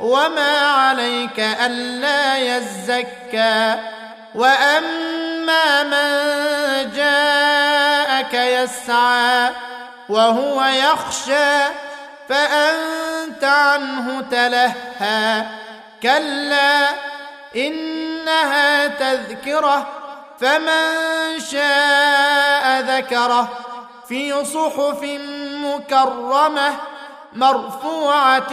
وما عليك الا يزكى واما من جاءك يسعى وهو يخشى فانت عنه تلهى كلا انها تذكره فمن شاء ذكره في صحف مكرمه مرفوعه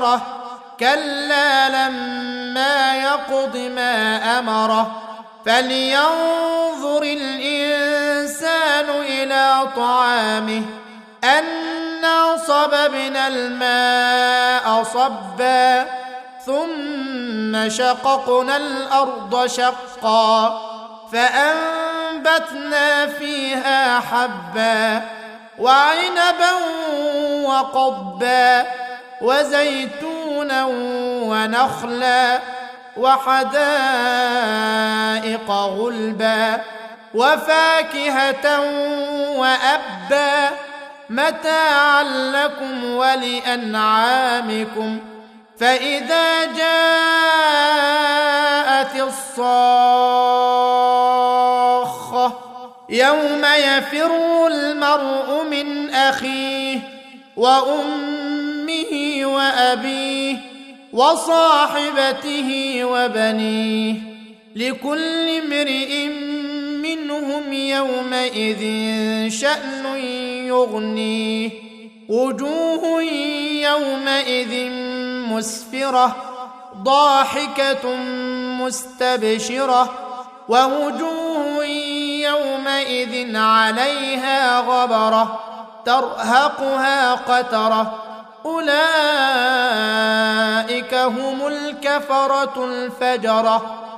انشره كلا لما يقض ما أمره. فلينظر الإنسان إلى طعامه. انا صببنا الماء صبا. ثم شققنا الأرض شقا. فأنبتنا فيها حبا وعنبا وقضبا وزيتونا ونخلا وحدائق غلبا وفاكهة وأبا متاعا لكم ولأنعامكم فإذا جاءت الصاخة يوم يفر المرء من أخيه وامه وأبيه وصاحبته وبنيه لكل امرئ منهم يومئذ شأن يغنيه وجوه يومئذ مسفرة ضاحكة مستبشرة ووجوه يومئذ عليها غبرة ترهقها قترة أولئك هم الكفرة الفجرة.